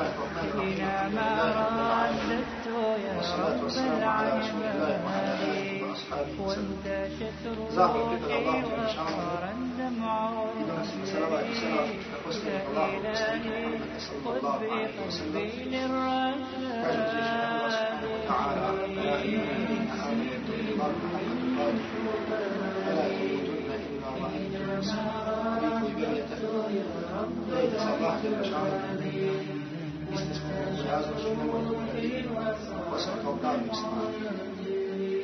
إلى ما رددت يا رب العالمين وانتشت روحي وصار الدمع يا إلهي خذ بقلبي للرجاء إلى ما رددت يا رب العالمين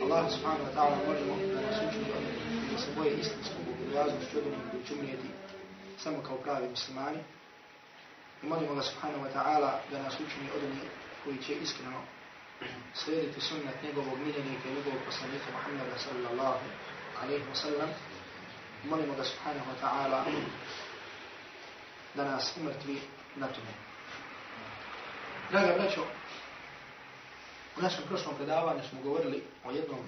Allah subhanahu wa ta'ala možemo da nas učinu da se boje istinsko bogobojazno s čudom koji će umjeti samo kao pravi muslimani. I molimo Allah subhanahu wa ta'ala da nas učini od onih koji će iskreno slijediti sunnet njegovog miljenika i njegovog poslanika Muhammeda sallallahu alaihi wa sallam. Molimo Allah subhanahu wa ta'ala da nas umrtvi na tome. Draga braćo, u našem prošlom predavanju smo govorili o jednom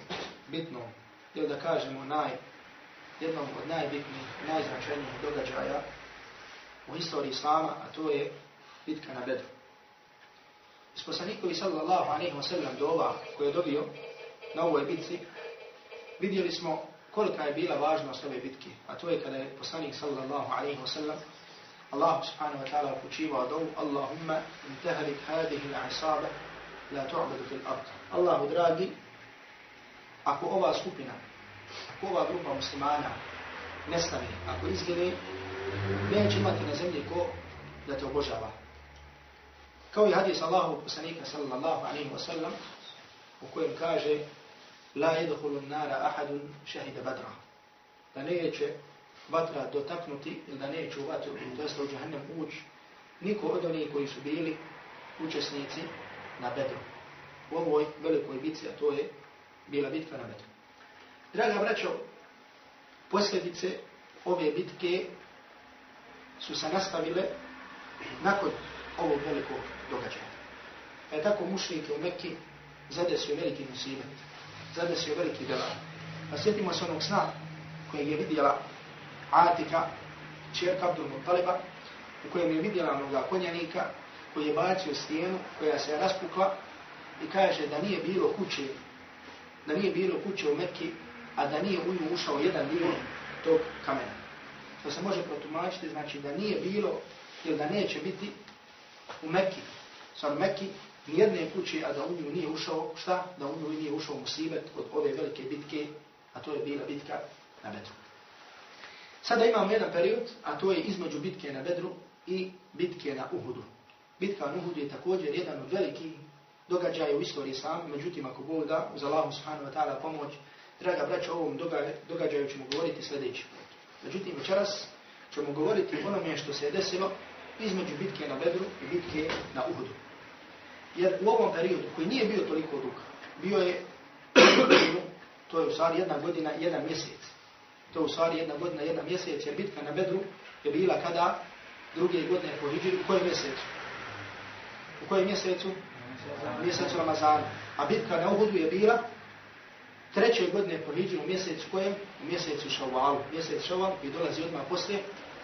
bitnom, ili da kažemo naj, jednom od najbitnijih, najznačajnijih događaja u historiji Islama, a to je bitka na Bedru. Iz poslanikovi sallallahu alaihi wa sallam dova koje je dobio na ovoj bitci, vidjeli smo kolika je bila važnost ove bitke, a to je kada je poslanik sallallahu alaihi wa sallam Allah subhanahu wa ta'ala upućivao dovu Allahumma intahalik hadihi l'asabe la tu'badu fil ard. Allahu dragi, ako ova skupina, ako ova grupa muslimana nestane, ako izgine, neće imati na zemlji ko da te obožava. Kao i hadis Allahu poslanika sallallahu alaihi wa sallam u kojem kaže la yedhulu nara ahadun šahida badra. Da neće vatra dotaknuti ili da neće u vatru, to jest u džahnem ući, niko od onih koji su bili učesnici na Bedru. U ovoj velikoj bitci, a to je bila bitka na Bedru. Draga braćo, posljedice ove bitke su se nastavile nakon ovog velikog događaja. Pa je tako mušnike u Mekki zadesio veliki musibet, zadesio veliki belaj. Pa sjetimo se onog sna kojeg je vidjela Atika, čerka Abdul Muttaliba, u kojem je vidjela onoga konjanika koji je bacio stijenu koja se je raspukla i kaže da nije bilo kuće, da nije bilo kuće u Mekki, a da nije u nju ušao jedan dio tog kamena. To se može protumačiti, znači da nije bilo ili da neće biti u Mekki, sad u Mekki, nijedne kuće, a da u nju nije ušao, šta? Da u nju nije ušao musibet od ove velike bitke, a to je bila bitka na Bedru. Sada imamo jedan period, a to je između bitke na Bedru i bitke na Uhudu. Bitka na Uhudu je također jedan od velikih događaja u istoriji sam, međutim ako Bog da, uz Allahu subhanahu wa ta'ala pomoć, draga braća, o ovom događaju ćemo govoriti sljedeći. Međutim, večeras ćemo govoriti o onome što se je desilo između bitke na Bedru i bitke na Uhudu. Jer u ovom periodu, koji nije bio toliko dug, bio je, to je u stvari jedna godina, jedan mjesec. To u stvari jedna godina, jedna mjesec, jer bitka na Bedru je bila kada druge godine po Hidžiru, u kojem mjesecu? U kojem mjesecu? Mjesecu Ramazana. A bitka na Uhudu je bila treće godine po Hidžiru, u mjesecu kojem? U mjesecu Šavalu. Mjesec Šaval i dolazi odmah posle,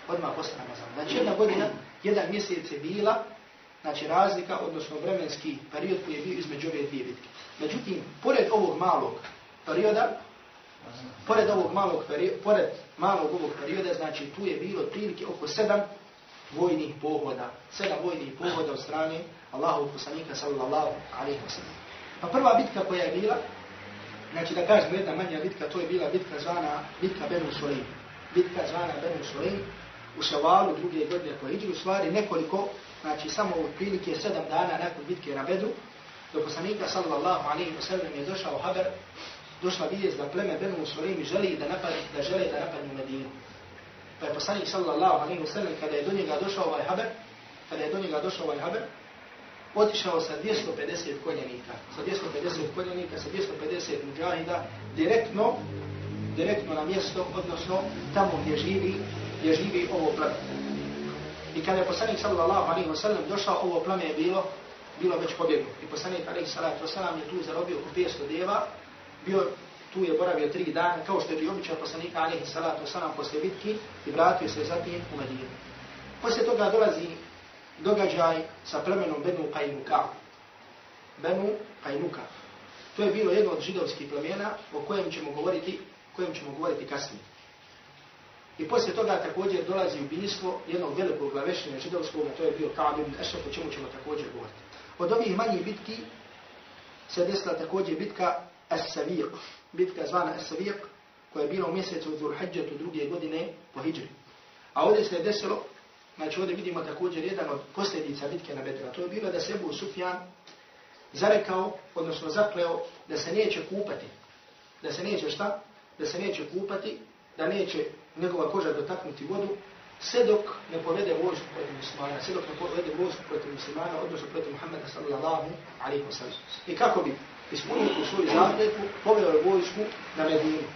odmah posle Ramazana. Znači jedna godina, jedan mjesec je bila, znači razlika, odnosno vremenski period koji je bio između ove dvije bitke. Međutim, pored ovog malog perioda, pored ovog malog perioda, pored malog ovog perioda, znači tu je bilo prilike oko sedam vojnih pohoda, sedam vojnih pohoda od strane Allahu poslanika sallallahu alaihi wa sallam. Pa prva bitka koja je bila, znači da kažem jedna manja bitka, to je bila bitka zvana bitka Benu Sulim. Bitka zvana Benu Sulim u Ševalu druge godine po Iđu, u stvari nekoliko, znači samo otprilike prilike sedam dana nakon bitke na Bedru, do poslanika sallallahu alaihi wa sallam je došao haber došla vidjeti da pleme Benu Sulim želi da napad, da žele da napadnu Medinu. Pa je poslanik sallallahu alaihi wa sallam kada je do njega došao ovaj haber, kada je do njega došao ovaj haber, otišao sa 250 konjenika, sa 250 konjenika, sa 250 muđahida, direktno, direktno na mjesto, odnosno tamo gdje živi, gdje živi ovo pleme. I kada je poslanik sallallahu alaihi wa sallam došao, ovo pleme je bilo, bilo već pobjeglo. I poslanik alaihi salatu wa sallam je tu zarobio 500 djeva, bio tu je boravio tri dana, kao što je bio običaj poslanika alihi salatu Salam posle bitki i vratio se zatim u Medinu. Poslije toga dolazi događaj sa plemenom Benu Qainuka. Benu Qainuka. To je bilo jedno od židovskih plemena o kojem ćemo govoriti, kojem ćemo govoriti kasnije. I poslije toga također dolazi ubijstvo jednog velikog glavešenja židovskog, a to je bio Ka'ab ibn Ešraf, o čemu ćemo također govoriti. Od ovih manjih bitki se desila također bitka As-Saviq, bitka zvana As-Saviq, koja je bila u mjesecu Dhul-Hajjatu druge godine po Hidžri. A ovdje se je desilo, znači ovdje vidimo također jedan od posljedica bitke na Bedra. To je bilo da se Ebu Sufjan zarekao, odnosno zakleo, da se neće kupati. Da se neće šta? Da se neće kupati, da neće njegova koža dotaknuti vodu, sve dok ne povede vojsku protiv muslimana, sve dok ne povede vojsku protiv muslimana, odnosno protiv Muhammeda sallallahu alaihi wa sallam. I kako bi ispunio tu svoju zavljetu, poveo je vojsku na Medinu.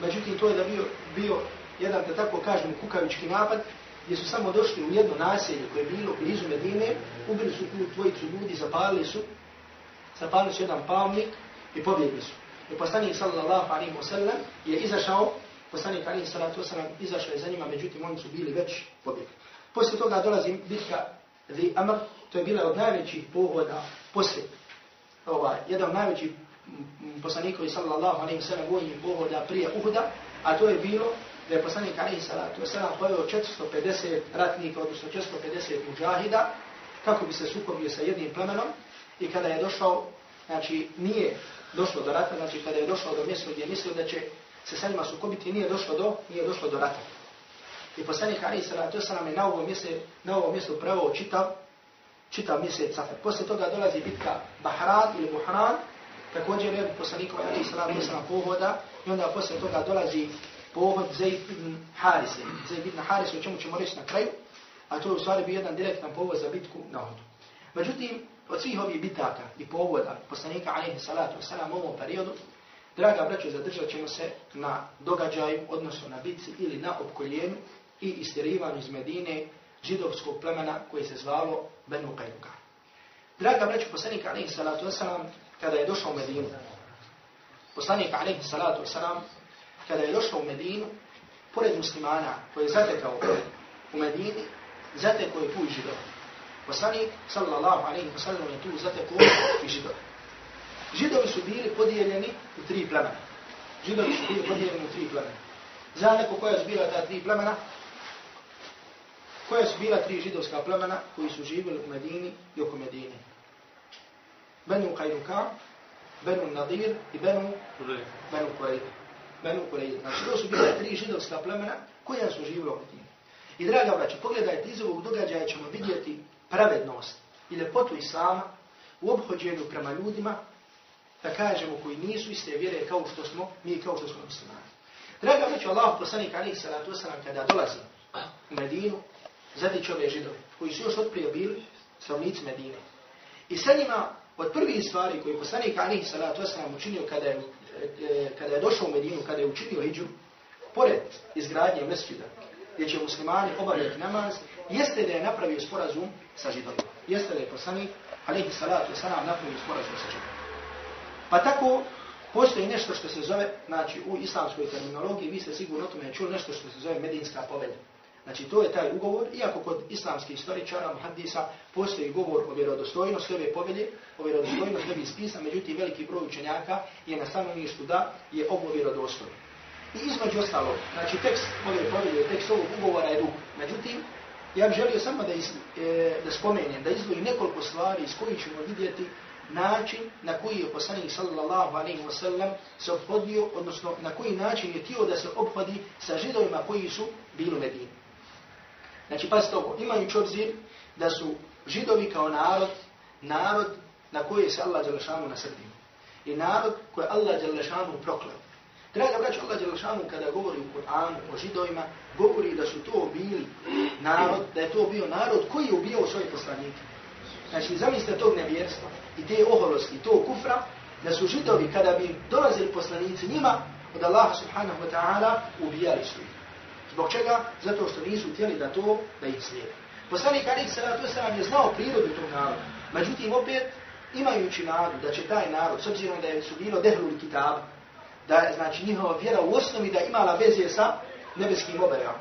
Međutim, to je da bio, bio jedan, da tako kažem, kukavički napad, gdje su samo došli u jedno naselje koje je bilo blizu Medine, ubili su tu dvojicu ljudi, zapalili su, zapalili su jedan palmnik i pobjegli su. I poslanik sallallahu alaihi wa sallam je izašao poslanik Ali wa sallam izašao je za njima, međutim oni su bili već pobjegli. Poslije toga dolazi bitka Zi Amr, to je bila od najvećih pohoda poslije, ovaj, jedan od najvećih mm, poslanikovi sallallahu alaihi sallam vojnih pohoda prije Uhuda, a to je bilo da je poslanik Ali sallatu Osalam pojeo 450 ratnika, odnosno 450 muđahida, kako bi se sukobio sa jednim plemenom i kada je došao, znači nije došlo do rata, znači kada je došao do mjesta gdje je mislio da će se sa njima sukobiti nije došlo do nije došlo do rata. I poslanik Ali sallallahu alejhi ve sellem na ovom mjestu na ovom mjestu pravo čitav čitav mjesec Safar. Posle toga dolazi bitka Bahran ili Buhran, također je poslanikova Ali sallallahu alejhi pohoda i onda posle toga dolazi pohod Zaid ibn Harise. Zaid ibn Haris o čemu ćemo reći na kraju, a to je u stvari bio jedan direktan povod za bitku na Uhudu. Međutim, od svih ovih bitaka i povoda poslanika alaihi salatu wasalam u ovom periodu, Draga braćo, zadržat ćemo se na događaju, odnosno na bitci ili na opkoljenju i istirivanju iz Medine židovskog plemena koje se zvalo Benu Kajnuka. Draga braćo, poslanik alaihi salatu wasalam, kada je došao u Medinu, poslanik alaihi salatu wasalam, kada je došao u Medinu, pored muslimana koji je zatekao u Medini, zatekao je tu i židov. Poslanik, sallallahu alaihi wasalam, je tu zatekao i židov. Židovi su bili podijeljeni u tri plemena. Židovi su bili podijeljeni u tri plemena. Za neko koja su bila ta tri plemena? Koja su bila tri židovska plemena koji su živjeli u Medini i oko Medine? Benu Qajnuka, Benu Nadir i Benu Benu Kureyda. Benu Kureyda. Znači to su bila tri židovska plemena koja su živjeli u Medini. I draga braća, pogledajte iz ovog događaja ćemo vidjeti pravednost i lepotu Islama u obhođenju prema ljudima da kažemo koji nisu iste vjere kao što smo mi kao što smo muslimani. Draga braćo Allah poslanik alejhi salatu vesselam kada dolazi u Medinu zadić ove židove koji su još otprije bili stanovnici Medine. I sa njima od prvih stvari koje poslanik alejhi salatu vesselam učinio kada je e, kada je došao u Medinu, kada je učinio iđu, pored izgradnje mesdžida, gdje će muslimani obavljati namaz, jeste da je napravio sporazum sa židovima. Jeste da je poslanik Alihi salatu vesselam napravio sporazum sa židovima. Pa tako postoji nešto što se zove, znači u islamskoj terminologiji, vi ste sigurno o tome čuli nešto što se zove medinska povelja. Znači to je taj ugovor, iako kod islamskih istoričara, muhaddisa, postoji govor o vjerodostojnosti ove povelje, o vjerodostojnosti ove spisa, međutim veliki broj učenjaka je na stanovištu da je ovo vjerodostojno. I između ostalo, znači tekst ove povelje, tekst ovog ugovora je dug. Međutim, ja bih želio samo da, iz, e, da spomenem, da izdvojim nekoliko stvari iz kojih ćemo vidjeti način na koji je poslanik sallallahu alaihi wa sallam se obhodio, odnosno na koji način je tio da se obhodi sa židovima koji su bili u Medini. Znači, pazite ovo, imajući obzir da su židovi kao narod, narod na koji se Allah Đelešanu nasrdio. I narod koji Allah Đelešanu proklao. Draga braća, Allah Đelešanu kada govori u Kur'anu o židovima, govori da su to bili narod, da je to bio narod koji je ubio svoje poslanike. Znači, zamislite tog nevjerstva i te oholosti, to kufra, da su židovi kada bi dolazili poslanici njima, od Allaha subhanahu wa ta'ala ubijali su ih. Zbog čega? Zato što nisu htjeli da to, da ih slijede. Poslanik Ali Salatu Salam je znao prirodu tog naroda. Međutim, opet, imajući nadu da će taj narod, s obzirom da je su bilo dehluli kitab, da je znači njihova vjera u osnovi da imala veze sa nebeskim oberama.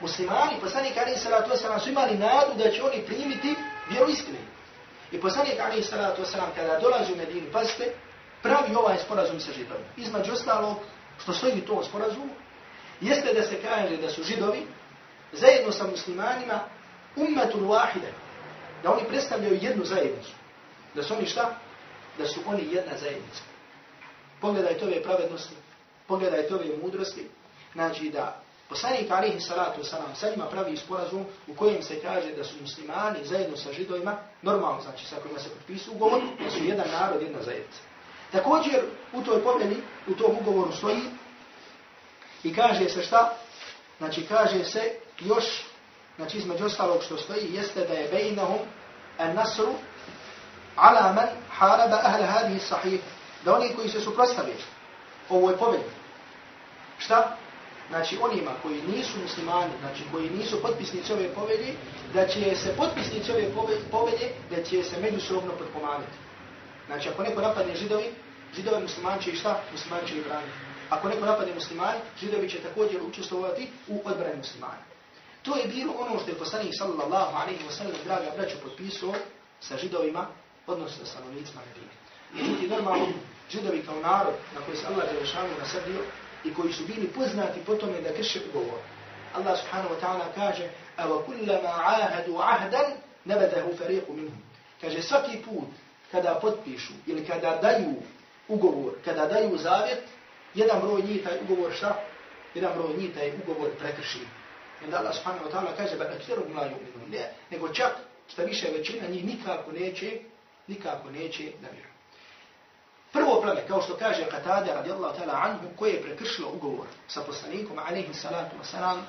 Muslimani, poslanik Ali Salatu Salam su imali nadu da će oni primiti Vjeru istine. I poslanik Ali Salatu Wasalam kada dolazi u Medinu, pazite, pravi ovaj sporazum sa židovima. Između ostalog, što stoji to sporazumu, jeste da se kaže da su židovi zajedno sa muslimanima ummetul wahide, da oni predstavljaju jednu zajednicu. Da su oni šta? Da su oni jedna zajednica. Pogledajte ove pravednosti, pogledajte ove mudrosti, znači da poslanik alihi salatu salam sa njima pravi sporazum u kojem se kaže da su muslimani zajedno sa židovima, normalno znači sa kojima se potpisu ugovor, da su jedan narod, jedna zajednica. Također u toj pomeni, u tom ugovoru stoji i kaže se šta? Znači kaže se još, znači između ostalog što stoji, jeste da je bejnahum an nasru ala man haraba ahle hadihi sahih. Da oni koji se suprostavili ovoj pobjedi. Šta? Znači onima koji nisu muslimani, znači koji nisu potpisnici ove pobjede, da će se potpisnici ove pobjede, da će se međusobno podpomagati. Znači, ako neko napadne židovi, židovi muslimani će i šta? Muslimani će i braniti. Ako neko napade muslimani, židovi će također učestvovati u odbrani muslimana. To je bilo ono što je poslanik sallallahu alaihi wa sallam, draga braću, potpisao sa židovima, odnosno sa stanovnicima Medine. Međutim, normalno, židovi kao narod na koji se Allah Đelešanu nasrdio i koji su bili poznati po tome da krše ugovor. Allah subhanahu wa ta'ala kaže, Ava kullama ahadu ahdan, nebedahu fariqu minhum. Kaže, svaki put kada potpišu ili kada daju ugovor, kada daju zavjet, jedan broj njih taj ugovor šta? Jedan broj njih taj ugovor prekrši. I onda Allah subhanahu wa ta'ala kaže, ba aktheru la yu'minu. Ne, nego čak šta više većina njih nikako neće, nikako neće da vjeru. Prvo pleme, kao što kaže Katade radijallahu ta'ala anhu, koje je prekršilo ugovor sa poslanikom, alaihi salatu wa salam,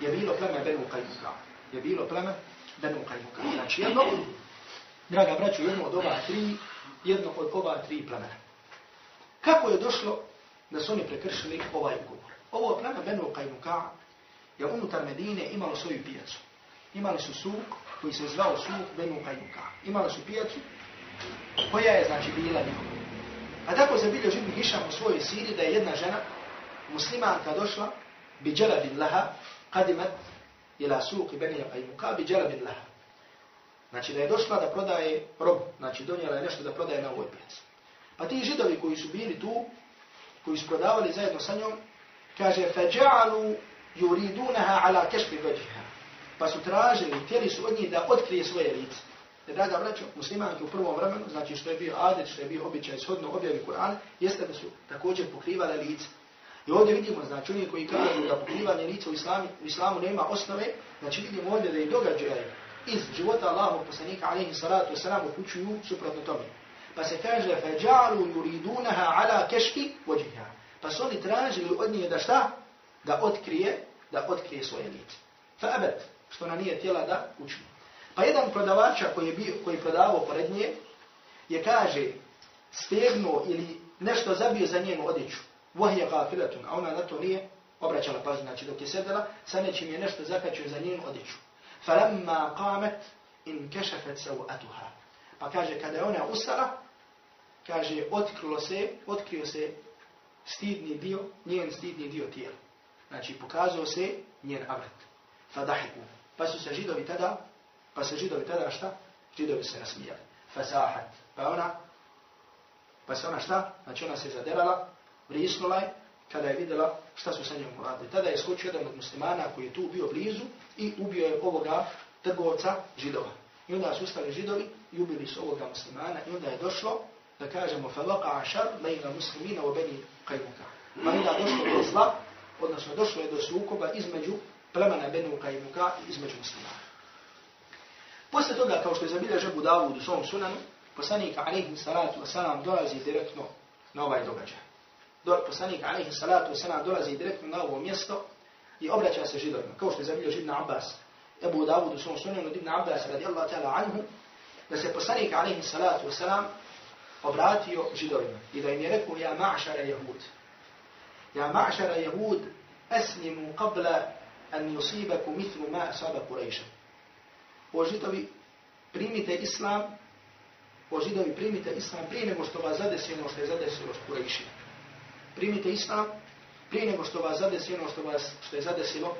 je bilo pleme Benu Qajmuka. Je bilo pleme Benu Qajmuka. Znači jedno, draga braću, jedno od ova tri, jedno od ova tri plemena. Kako je došlo da su oni prekršili ovaj ugovor? Ovo plana Benu Kajnuka je unutar Medine imalo svoju pijacu. Imali su suk koji se zvao suk Benu Kajnuka. Imali su pijacu koja je znači bila njihova. A tako se bilje živni Hišam u svojoj siri da je jedna žena, muslimanka došla, bi dželabin laha, kadimat ila suki Benu Kajnuka bi dželabin laha. Znači da je došla da prodaje robu. znači donijela je nešto da prodaje na ovoj pijaci. Pa ti židovi koji su bili tu, koji su prodavali zajedno sa njom, kaže, فَجَعَلُوا يُرِيدُونَهَا عَلَى كَشْبِ وَجِهَا Pa su tražili, htjeli su od njih da otkrije svoje lice. Jer, draga braćo, muslimanki u prvom vremenu, znači što je bio adet, što je bio običaj, shodno objavi Kur'an, jeste da su također pokrivali lice. I ovdje vidimo, znači oni koji kažu da pokrivanje lica u islamu, u islamu nema osnove, znači vidimo ovdje da i događaje iz života Allahog poslanika, alaihi salatu wasalam, upućuju suprotno tome. Pa se kaže, فَجَعَلُوا يُرِيدُونَهَا عَلَى كَشْكِ وَجِهَا Pa su oni tražili od nje da šta? Da otkrije, da otkrije svoje lice. فَأَبَتْ Što ona nije tijela da učini. Pa jedan prodavača koji je bio, koji prodavao pored nje, je kaže, stegnuo ili nešto zabio za njenu odjeću. وَهِيَ غَافِلَتُنَ A ona na to nije obraćala pažnju. Znači dok je sedela, sa nečim je nešto zakačio za njenu odjeću. فَلَمَّا قَامَتْ إِنْ كَشَفَتْ سَوْأَتُهَا Pa kaže, kada je ona usara, kaže, otkrilo se, otkrio se stidni dio, njen stidni dio tijela. Znači, pokazao se njen avret. Fadahiku. Pa su se židovi tada, pa se židovi tada šta? Židovi se nasmijali. Fasahat. Pa ona, pa se ona šta? Znači, ona se zaderala, vrisnula je, kada je videla šta su sa njom uradili. Tada je skočio jedan od muslimana koji je tu bio blizu i ubio je ovoga trgovca židova. I onda su ustali židovi i ubili su ovoga muslimana i onda je došlo da kažemo فَلَقَعَ شَرْ لَيْنَ مُسْلِمِينَ وَبَنِي قَيْمُكَ Pa onda došlo do zla, odnosno došlo je do sukoba između plemena Benu Kajmuka i između muslimana. Posle toga, kao što je zabilja žebu Davud u svom sunanu, poslanika alaihi salatu wasalam dolazi direktno na ovaj događaj. Do, poslanik alaihi salatu wasalam dolazi direktno na ovo mjesto i obraća se židovima, kao što je zabilja židna Abbas. Ebu Davud u svom sunanu od Ibn Abbas radijallahu ta'ala anhu, da se poslanik alaihi salatu wasalam obratio židovima i da im je rekao ja ma'šara jehud. Ja ma'šara jehud eslimu qabla an yusibaku mithlu ma asaba Qurayša. O židovi, primite islam, o židovi, primite islam prije nego što vas zadesi ono što je zadesilo s Qurayši. Primite islam prije nego što vas zadesi ono što, vas, što je zadesilo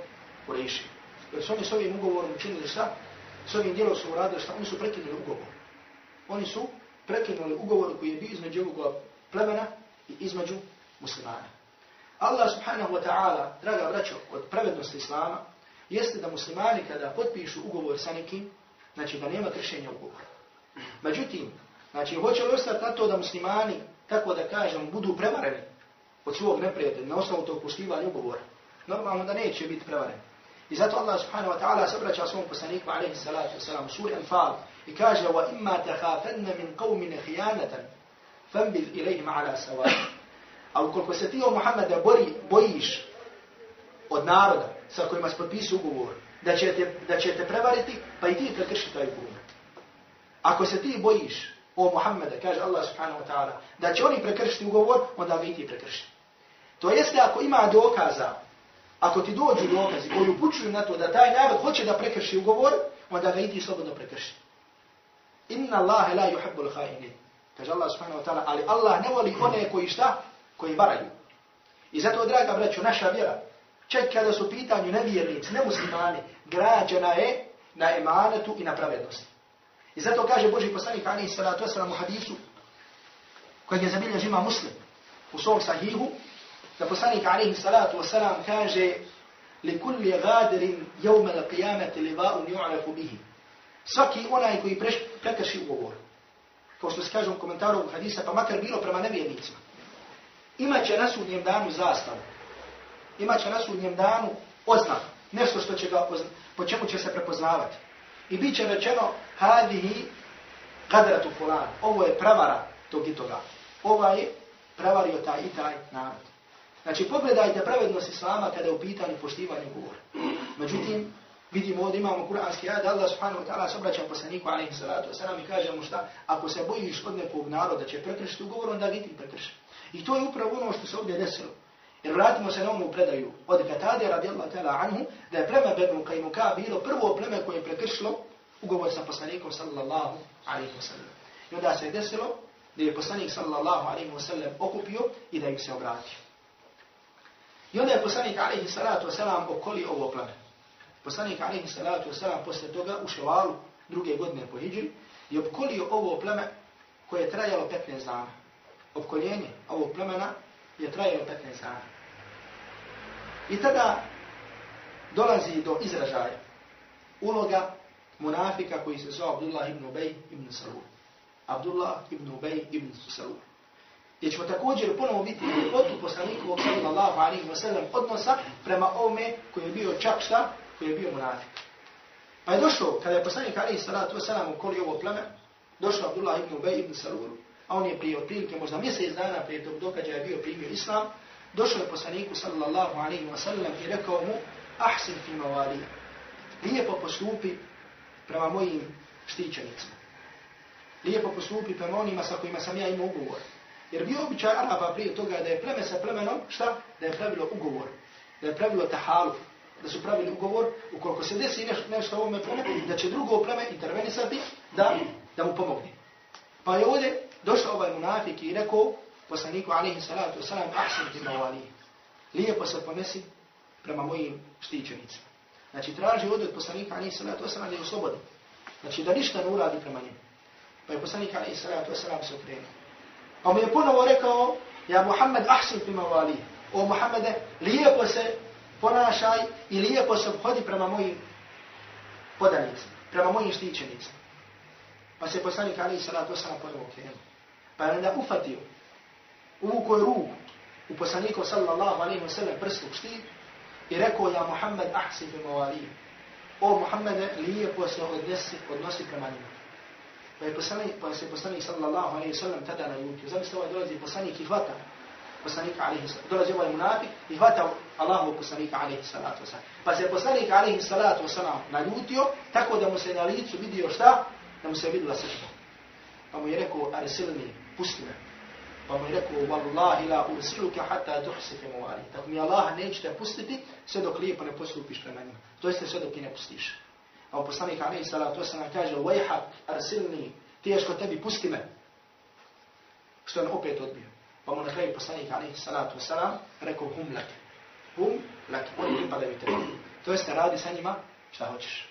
Qurayši. Jer su oni s ovim ugovorom učinili šta? S ovim dijelom su uradili šta? Oni su prekinuli ugovor. Oni su prekinuli ugovor koji je bio između ovog plemena i između muslimana. Allah subhanahu wa ta'ala, draga braćo, od pravednosti Islama, jeste da muslimani kada potpišu ugovor sa nekim, znači da nema kršenja ugovora. Međutim, znači hoće li ostati na to da muslimani, tako da kažem, budu prevareni od svog neprijatelja na osnovu tog poštivanja ugovora? Normalno da neće biti prevareni. I zato Allah subhanahu wa ta'ala se obraća svom poslaniku alaihi salatu wasalam u suri Anfal i kaže وَإِمَّا تَخَافَنَّ مِنْ قَوْمِنَ خِيَانَةً فَنْبِذْ إِلَيْهِمْ عَلَى سَوَاءٍ A ukoliko se ti o Muhammeda bori, bojiš od naroda sa kojima se potpisi ugovor, da će, te, da će te prevariti, pa i ti prekrši taj ugovor. Ako se ti bojiš o Muhammeda, kaže Allah subhanahu wa ta'ala, da će oni prekršiti ugovor, onda vi ti prekrši. To jeste ako ima dokaza Ako ti dođu dokazi koji upućuju na to da taj narod hoće da prekrši ugovor, onda ga idi slobodno prekrši. Inna Allahe la yuhibbul khainin. Kaže Allah subhanahu wa ta'ala, ali Allah ne voli one koji šta? Koji varaju. I zato, draga braću, naša vjera, čak kada su pitanju nevjernici, nemuslimani, građana je na emanetu i na pravednosti. I zato kaže Boži poslanik Ali salatu wasalam u hadisu, kojeg je zabilja žima muslim, u svom sahihu, da poslanik alaihi salatu wasalam kaže لِكُلِّ غَادِرٍ يَوْمَ jevme لِبَاءٌ يُعْرَفُ بِهِ. Svaki onaj koji prekrši ugovor, kao što se kaže u komentaru hadisa, pa makar bilo prema nevjernicima, imaće na sudnjem danu zastavu, imaće na sudnjem danu oznak, nešto što će ga, po čemu će se prepoznavati. I bit će rečeno, hadihi gadratu fulan, ovo je pravara tog i toga. Ova je pravario taj i taj narod. Znači, pogledajte pravednost Islama kada je u pitanju poštivanja ugovora. Međutim, vidimo ovdje imamo kuranski ajed, Allah subhanahu wa ta'ala se obraća poslaniku alaihi salatu wasalam i kaže mu šta, ako se bojiš od nekog naroda će prekršiti ugovor, onda vidi prekrši. I to je upravo ono što se ovdje desilo. Jer vratimo se na onu predaju od Katade radijallahu ta'ala anhu, da je pleme Benu Kajmuka bilo prvo pleme koje je prekršilo ugovor sa poslanikom sallallahu alaihi wasallam. I onda se je desilo da je poslanik sallallahu alaihi wasallam okupio i da im se obratio. I onda je poslanik alaihi salatu wasalam okoli ovo plame. Poslanik alaihi salatu wasalam posle toga u ševalu druge godine po hijđri i obkolio ovo pleme koje je trajalo 15 dana. Obkoljenje ovog plemena je trajalo 15 dana. I tada dolazi do izražaja uloga munafika koji se zove Abdullah ibn Ubej ibn Salul. Abdullah ibn Ubej ibn Salul gdje ćemo također ponovo biti ljepotu poslaniku sallallahu alaihi wa sallam odnosa prema ovome koji je bio čak šta, koji je bio munafik. Pa je došlo, kada je poslanik alaihi sallatu wa sallam ukoli ovo pleme, došlo Abdullah ibn Ubej ibn Saluru, a on je prije otprilike možda mjesec dana prije tog dokađaja je bio primio islam, došao je poslaniku sallallahu alaihi wa sallam i rekao mu, ahsin fi mawali, lijepo postupi prema mojim štićenicima. Lijepo postupi prema onima sa kojima sam ja imao ugovor. Jer bio običaj Araba prije toga da je pleme sa plemenom, šta? Da je pravilo ugovor. Da je pravilo tahaluf. Da su pravili ugovor, ukoliko se desi nešto, nešto ovome pleme, da će drugo pleme intervenisati da, da mu pomogne. Pa je ovdje došao ovaj munafik i rekao poslaniku alaihi salatu wasalam, ahsan ti mawali. Lijepo se ponesi prema mojim štićenicima. Znači traži ovdje od poslanika alaihi salatu wasalam da je oslobodi. Znači da ništa ne uradi prema njim. Pa je poslanik alaihi salatu wasalam se okrenuo. Pa mu je ponovo rekao, ja Muhammed ahsin prima vali. O Muhammede, lijepo se ponašaj i lijepo se obhodi prema mojim podanicima, prema mojim štićenicima. Pa se poslanik Ali salatu wasalam ponovo krenuo. Pa je onda ufatio, uvukoj ruku u poslaniku sallallahu alaihi wa sallam prstu štit i rekao, ja Muhammed ahsin prima vali. O Muhammede, lijepo se odnesi, odnosi prema njima. Pa je poslanik, pa se poslanik sallallahu alaihi sallam tada na jutju. Zamislite ovaj dolazi poslanik i hvata poslanika alaihi sallam. Dolazi ovaj munafik i hvata Allahu poslanika alaihi sallatu wasallam. Pa se poslanik alaihi sallatu wasallam naljutio tako da mu se na licu vidio šta? Da mu se vidila srđba. Pa mu je rekao, arsilni, pusti me. Pa mu je rekao, wallahi la ursiluka hatta tuhsife muvali. Tako mi Allah nećete pustiti sve dok lijepo ne postupiš prema njima. To jeste sve dok ti ne pustiš. A u poslanika alaihi salatu wasalam kaže Vajhak, arsilni, teško tebi, pusti me. Što je on opet odbio. Pa mu na kraju poslanika alaihi salatu wasalam rekao hum lak. Hum lak, oni pripadaju tebi. To jeste radi sa njima šta hoćeš.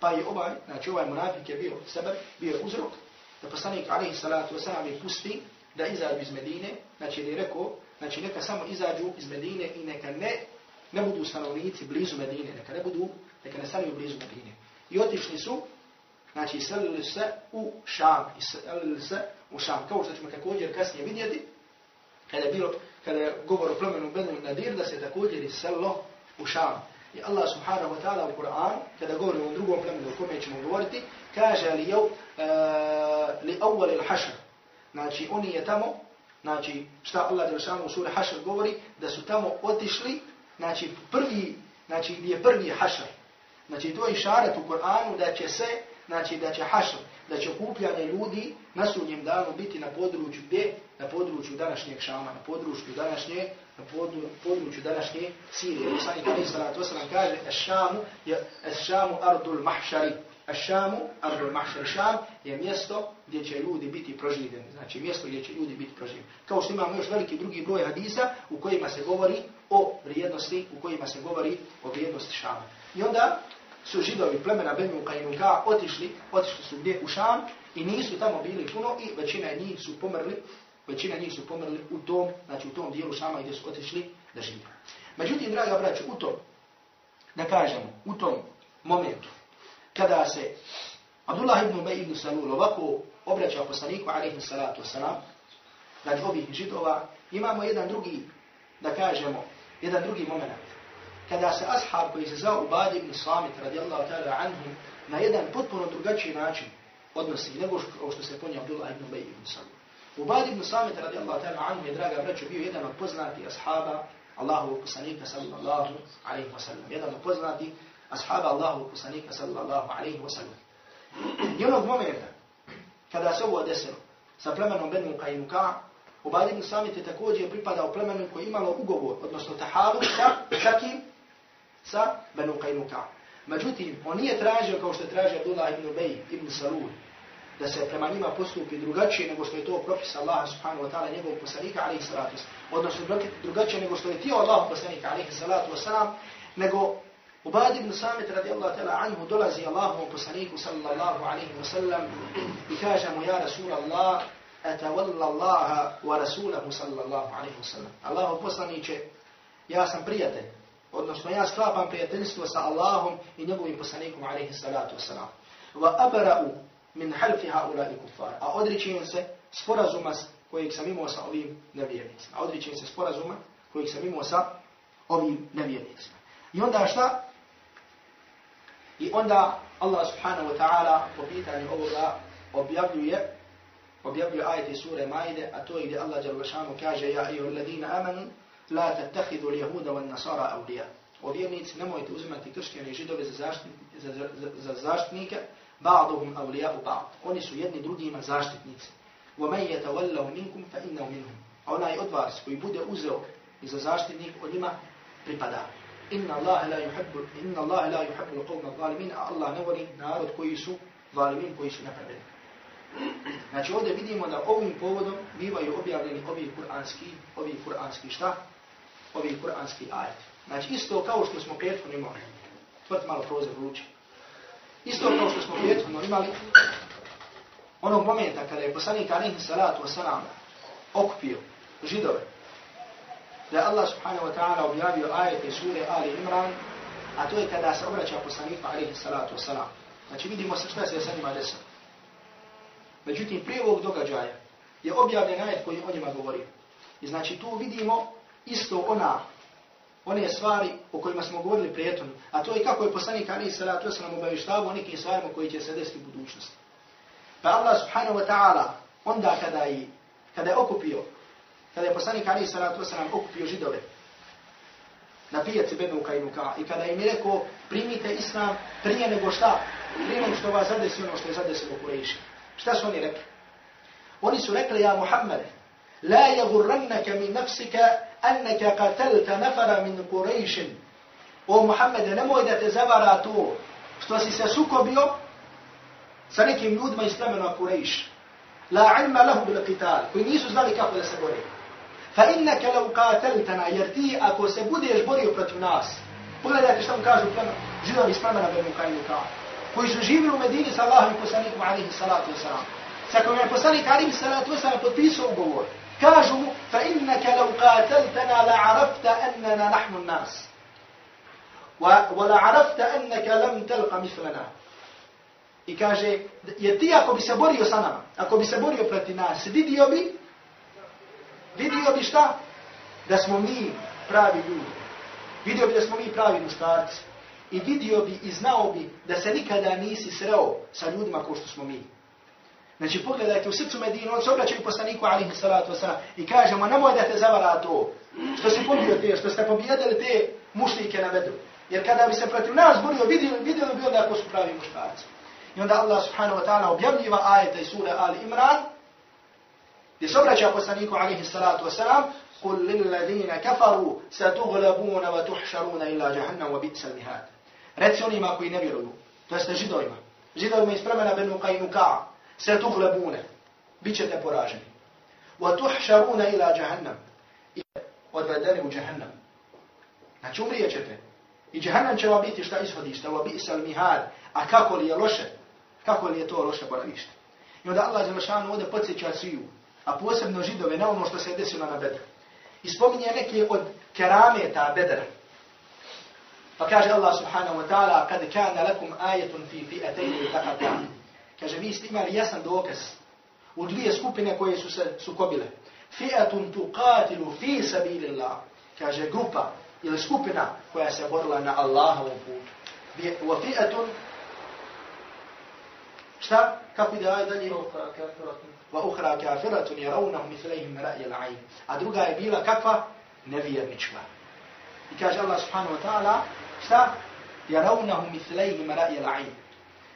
Pa je ovaj, znači ovaj munafik je bio sebe, bio je uzrok, da poslanik alaihi salatu wasalam je pusti da izađu iz Medine, znači je rekao, znači neka samo izađu iz Medine i neka ne, ne budu stanovnici blizu Medine, neka ne budu, neka ne stanuju blizu Medine. I otišli su, znači iselili se u Šam, iselili se u Šam, kao što ćemo također kasnije vidjeti, kada je bilo, kada je govor o plemenu Benu Nadir, da se također iselilo u Šam. I Allah subhanahu wa ta'ala u Kur'an, kada govori o drugom plemenu o kome ćemo govoriti, kaže e, li jav, uh, li awal il hašr. Znači, oni je tamo, znači, šta Allah Đelšanu u suri hašr govori, da su tamo otišli, znači, prvi, znači, gdje je prvi hašr. Znači, to je išaret u Kur'anu da će se, znači, da će hašr, da će okupljanje ljudi na sudnjem danu biti na području gdje? Na području današnjeg Šama, na području današnje, na području današnje Sirije. Poslanik Ali salatu wasalam kaže, Eš-Šamu je Eš-Šamu ardul mahšari. Eš-Šamu ardul mahšari. Šam je mjesto gdje će ljudi biti proživljeni. Znači mjesto gdje će ljudi biti proživljeni. Kao što imamo još veliki drugi broj hadisa u kojima se govori o vrijednosti, u kojima se govori o vrijednosti Šama. I onda su židovi plemena Benu Kajnuka otišli, otišli su gdje u Šam i nisu tamo bili puno i većina njih su pomrli, većina njih su pomrli u tom, znači u tom dijelu Šama gdje su otišli da žive. Međutim, draga braću, u tom, da kažemo, u tom momentu, kada se Abdullah ibn Ubay ibn Salul ovako obraća poslaniku, alaihi salatu wasalam, radi ovih židova, imamo jedan drugi, da kažemo, jedan drugi moment kada se ashab koji se zvao Ubadi ibn Samit radijallahu ta'ala anhum na jedan potpuno drugačiji način odnosi nego što, što se ponio Abdullah ibn Ubay ibn Samit. Ubad ibn Samit radijallahu ta'ala anhu je, draga braćo, bio jedan od poznati ashaba Allahu poslanika sallallahu alaihi wa sallam. Jedan od poznati ashaba Allahu poslanika sallallahu alaihi wa sallam. I onog momenta kada se ovo desilo sa plemenom Benu Qajinuka, Ubad ibn Samit je također pripadao plemenu koji imalo ugovor, odnosno tahavu sa, sa kim? Sa Banu Qajnuka. Međutim, on nije tražio kao što je tražio Abdullah ibn Ubej ibn Salul, da se prema njima postupi drugačije nego što je to propis Allah subhanahu wa ta'ala njegovog poslanika alaihi salatu Odnosno drugačije nego što je tio Allah poslanika alaihi salatu wasalam, nego Ubad ibn Samit radijallahu ta'ala anhu dolazi Allahom poslaniku sallallahu alaihi wasallam i kaže mu ja Rasul Allah atawalla Allaha wa Rasulahu sallallahu alaihi wasallam. Allahu poslaniće, ja sam prijatelj odnosno ja sklapam prijateljstvo sa Allahom i njegovim poslanikom alaihi salatu wasalam. Va abara'u min halfi haulai kuffar. A odričujem se sporazuma kojeg sam imao sa ovim nevjernicima. A odričujem se sporazuma kojeg sam imao sa ovim nevjernicima. I onda šta? I onda Allah subhanahu wa ta'ala po pitanju ovoga objavljuje objavljuje ajete sure Maide, a to je gdje Allah kaže Ja i ladina amanu la tattakhidhu al-yahuda wan-nasara awliya. O vjernici, nemojte uzimati kršćane i židove za, zaštitnika za, za, za zaštitnike, ba'duhum awliya ba'd. Oni su jedni drugima zaštitnici. Wa man yatawallahu minkum fa innahu minhum. A onaj od vas koji bude uzeo i za zaštitnik od njima pripada. Inna Allah la yuhibbu inna Allah la yuhibbu al-qawma zalimin, a Allah ne voli narod koji su zalimin, koji su nepravedni. Znači ovdje vidimo da ovim povodom bivaju objavljeni ovi kuranski, ovi kuranski šta? Ovih kuranski ajet. Znači isto kao što smo prethodno imali, tvrt malo prozor vruće. isto kao što smo prethodno imali, onog momenta kada je poslanik alaihi salatu wasalam okupio židove, da je Allah subhanahu wa ta'ala objavio ajete sure Ali Imran, a to je kada se obraća poslaniku alaihi salatu wasalam. Znači vidimo se šta se je sa njima desilo. Međutim, prije ovog događaja je objavljen ajet koji o njima govori. I znači tu vidimo isto ona, one stvari o kojima smo govorili prijetom, a to je kako je poslanik Ali Salatu Wasalam obavištavao o nekim stvarima koji će se desiti u budućnosti. Pa Allah subhanahu wa ta'ala, onda kada je, kada je okupio, kada je poslanik Ali Salatu Wasalam okupio židove, na pijaci Benu Kajnuka, i kada im je rekao, primite islam prije nego šta, prije nego što vas zadesi ono što je zadesilo u Šta su oni rekli? Oni su rekli, ja Muhammed, la yagurrannaka min nafsika annaka qatalta nafara min Quraysh. O Muhammed, nemoj da te zavara to što si se sukobio sa nekim ljudima iz plemena Quraysh. La ilma lahu bil qital, koji nisu znali kako da se bore. Fa innaka law qataltana yarti ako se budeš borio protiv nas. Pogledajte što mu kažu plemen, židovi iz plemena Benu Kajnuka. koji su živjeli u Medini sa Allahom i poslanikom alihi salatu wasalam. Sa kojim je poslanik alihi salatu wasalam potpisao ugovor. Kažu mu, fa innaka law qataltana la arafta annana nahnu nas. Wa la arafta annaka lam talqa mithlana. I kaže, je ti ako bi se borio sa nama, ako bi se borio protiv nas, vidio bi, vidio bi šta? Da smo mi pravi ljudi. Vidio bi da smo mi pravi muškarci. I vidio bi i znao bi da se nikada nisi sreo sa ljudima kao što smo mi. Znači pogledajte u srcu Medinu, on se obraćaju poslaniku alihi salatu wasalam i kažemo nemoj da te zavara to. Što si pobio te, što ste pobjedili te mušlike na vedu. Jer kada bi se protiv nas borio, vidio, vidio bi onda ako su pravi muškarci. I onda Allah subhanahu wa ta'ala objavljiva ajeta iz sura Ali Imran, gdje se obraća poslaniku alihi salatu wasalam, قل للذين كفروا ستغلبون وتحشرون إلى جهنم وبئس المهاد Reci onima koji ne vjeruju, to jeste židovima, židovima iz plemena Benu Qainuka, se tuhlebune, bit ćete poraženi. Wa tuhšaruna ila jahannam, i odvedeni u jahannam. Znači umrijet ćete. I jahannam će vam biti šta ishodište, wa bi'sal mihad, a kako li je loše, kako li je to loše boravište. I onda Allah Đelešanu ovdje podsjeća sviju, a posebno židove, na ono što se desilo na Bedru. I spominje neke od kerameta Bedra. Pa kaže Allah subhanahu wa ta'ala, kad kana lakum ajetun fi fi'atayni taqata. Kaže, vi ste imali jasan dokaz u dvije skupine koje su se sukobile. Fi'atun tuqatilu fi sabilillah. Kaže, grupa ili skupina koja se borila na Allahovom putu. Wa fi'atun Šta? Kako ide aj dalje? Wa ukhra kafiratun yarawnahu mithlihim ra'y al-'ayn. A druga je bila kakva? Nevjernička. I kaže Allah subhanahu wa ta'ala, šta? Yarawnahu mithlihim ra'y al-'ayn.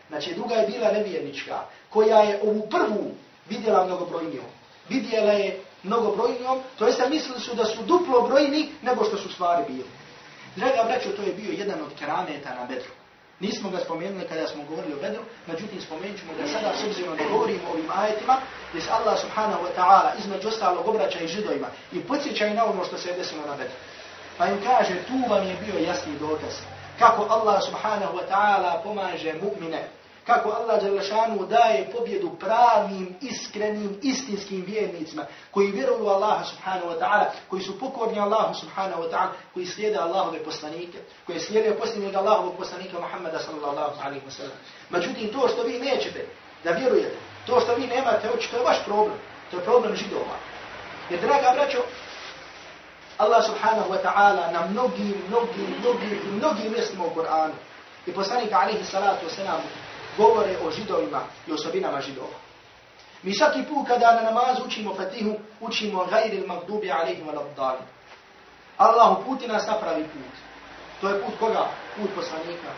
Znači druga je bila nevjernička, koja je ovu prvu vidjela mnogobrojnijom. Vidjela je mnogobrojnijom, to jeste mislili su da su duplo brojni nego što su stvari bili. Draga braćo, to je bio jedan od kerameta na Bedru. Nismo ga spomenuli kada smo govorili o Bedru, međutim spomenut ćemo da sada s obzirom da govorimo o ovim ajetima, gdje se Allah subhanahu wa ta'ala između ostalog obraća i židovima i podsjeća i na ono što se je desilo na Bedru. Pa im kaže, tu vam je bio jasni dokaz kako Allah subhanahu wa ta'ala pomaže mu'mine kako Allah Đalešanu daje pobjedu pravim, iskrenim, istinskim vjernicima, koji vjeruju Allaha subhanahu wa ta'ala, koji su pokorni Allahu subhanahu wa ta'ala, koji slijede Allahove poslanike, koji slijede posljednjeg Allahovog poslanika Muhammada sallallahu alaihi wa sallam. Međutim, to što vi nećete da vjerujete, to što vi nemate oči, to je vaš problem. To je problem židova. Jer, draga braćo, Allah subhanahu wa ta'ala na mnogim, mnogim, mnogim, mnogim mjestima u Kur'anu i poslanik alaihi salatu wasalam govore o židovima i osobinama židova. Mi svaki put kada na namazu učimo fatihu, učimo gajri il magdubi alaihim al abdali. Allah uputi nas na pravi put. To je put koga? Put poslanika.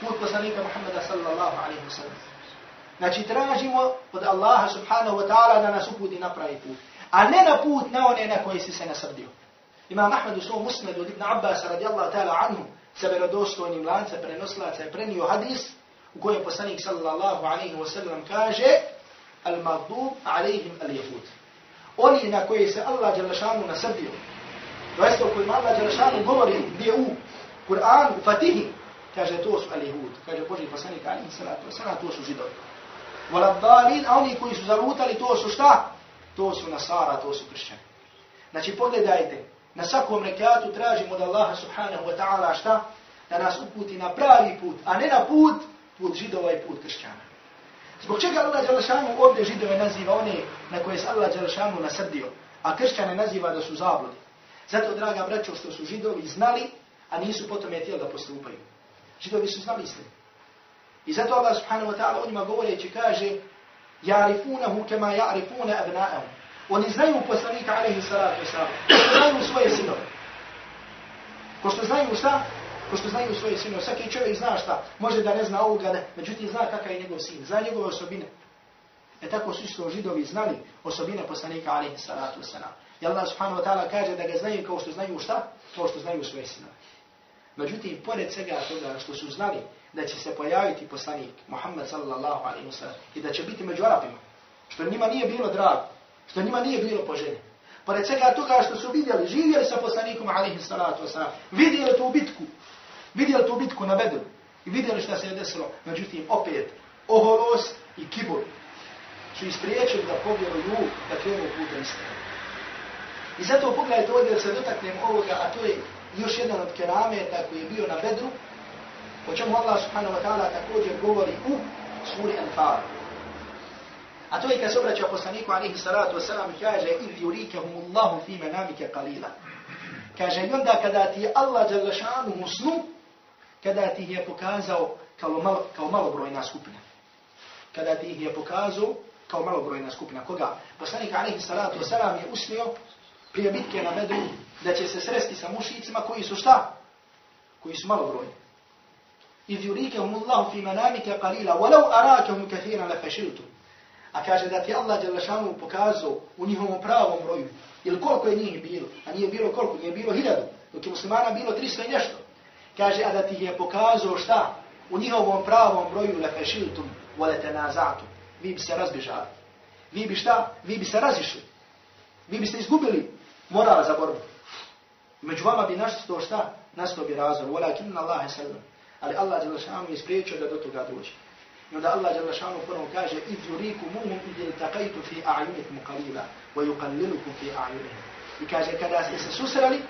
Put poslanika Muhammeda sallallahu alaihi wa sallam. Znači tražimo od Allaha subhanahu wa ta'ala da nas uputi na pravi put. A ne na put na one na koji si se nasrdio. Imam Ahmed u svom usmedu od Ibn Abbas radijallahu ta'ala anhu sa verodostojnim lance prenoslaca je prenio hadis u kojem poslanik sallallahu alaihi wa sallam kaže al-maghdub alaihim al-yahud. Oni na koje se Allah Đalešanu nasrdio, to jeste o kojim Allah Đalešanu govori gdje u Kur'an, u Fatihi, kaže to su al-yahud. Kaže Boži poslanik alaihi salatu wa sallam, to su židovi. Walabdalin, a oni koji su zalutali, to su šta? To su nasara, to su kršćani. Znači pogledajte, na svakom rekiatu tražimo da Allah subhanahu wa ta'ala šta? Da nas uputi na pravi put, a ne na put put židova i put kršćana. Zbog čega Allah Đalšanu ovdje židove naziva one na koje se Allah Đalšanu nasrdio, a kršćane naziva da su zabludi. Zato, draga braćo, što su židovi znali, a nisu potom je tijeli da postupaju. Židovi su znali istinu. I zato Allah subhanahu wa ta'ala o njima govoreći kaže Ja'rifunahu kema ja'rifuna abna'ahu. Oni znaju poslanika alaihi salatu wasalam. Znaju svoje sinove. Ko što znaju šta? ko što znaju svoje sinove. Svaki čovjek zna šta, može da ne zna ovoga, ne, međutim zna kakav je njegov sin, zna njegove osobine. E tako su isto židovi znali osobine poslanika alaihi salatu wasalam. I Allah subhanahu wa ta'ala kaže da ga znaju kao što znaju šta? Kao što znaju svoje sinove. Međutim, pored svega toga što su znali da će se pojaviti poslanik Muhammed sallallahu alaihi wa sallam i da će biti među Arapima, što njima nije bilo drago, što njima nije bilo poželje. Pored svega toga što su vidjeli, živjeli sa poslanikom alaihi salatu wasalam, vidjeli tu bitku, vidjeli tu bitku na Bedru, I vidjeli šta se je desilo. Međutim, opet, oholos i kibur su ispriječili da povjeruju da krenu putem istine. I zato pogledajte ovdje da se dotaknem ovoga, a to je još jedan od kerameta koji je bio na bedru, o čemu Allah subhanahu wa ta'ala također govori u suri Anfal. A to je kad se obraća poslaniku alihi salatu wasalam i kaže idh yurikahum Allahu fi manamike qalila. Kaže i onda kada ti je Allah dželešanu u snu, kada ti je pokazao kao, malo, kao malobrojna skupina. Kada ti je pokazao kao malobrojna skupina. Koga? Poslanik alihi salatu wasalam je usnio prije bitke na Bedru da će se sresti sa mušicima koji su šta? Koji su malobrojni. إذ يريكهم الله في منامك قليلا ولو أراكهم كثيرا لفشلتم A kaže da ti Allah Đelešanu pokazao u njihovom pravom broju. Ili koliko je njih bilo? A nije bilo koliko? Nije bilo hiljadu. Dok je muslimana bilo 300 i nešto. Kaže, a da ti je pokazao šta? U njihovom pravom broju lefešiltum volete nazatu. Vi bi se razbižali. Vi bi šta? Vi bi se razišli. Vi biste izgubili moral za borbu. Među vama bi našto šta? Nasto bi razor. Walakin Allahe sallam. Ali Allah Đelešanu je spriječio da do toga dođe. I onda Allah Đelešanu prvo kaže إِذْ يُرِيكُمُهُمْ إِذِ الْتَقَيْتُ فِي أَعْيُنِكُمْ قَلِيلًا وَيُقَلِّلُكُمْ فِي أَعْيُنِهِمْ I kaže kada ste se susreli,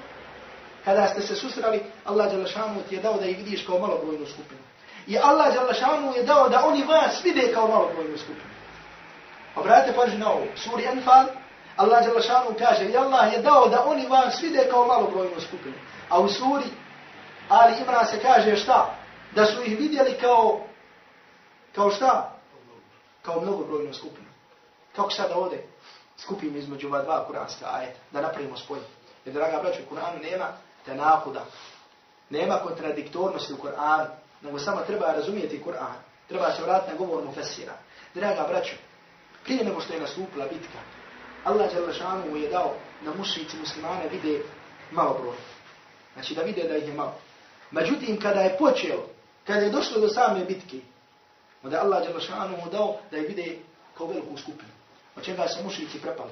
kada ste se susreli, Allah Đelešanu ti je dao da ih vidiš kao malobrojnu skupinu. I Allah Đelešanu je dao da oni vas vide kao malobrojnu skupinu. Obratite pažnju na ovo. Suri Anfal, Allah Đelešanu kaže i Allah je dao da oni vas vide kao malobrojnu skupinu. A u suri Ali Imran se kaže šta? da su ih vidjeli kao, kao šta? Kao mnogobrojnu skupinu. Kako sada ovdje skupim između ova dva kuranska ajeta, da napravimo spoj. Jer, draga braća, u Kur'anu nema tenakuda. Nema kontradiktornosti u Kur'anu, nego samo treba razumijeti Kur'an. Treba se vratiti na govor Mufessira. Draga braću, prije nego što je nastupila bitka, Allah Đalešanu je dao na mušici muslimane vide malo broj. Znači da vide da ih je malo. Međutim, kada je počeo Kada je došlo do same bitke, onda Allah Đelešanu mu dao da je vide kao veliku skupinu. Od čega se mušici prepali.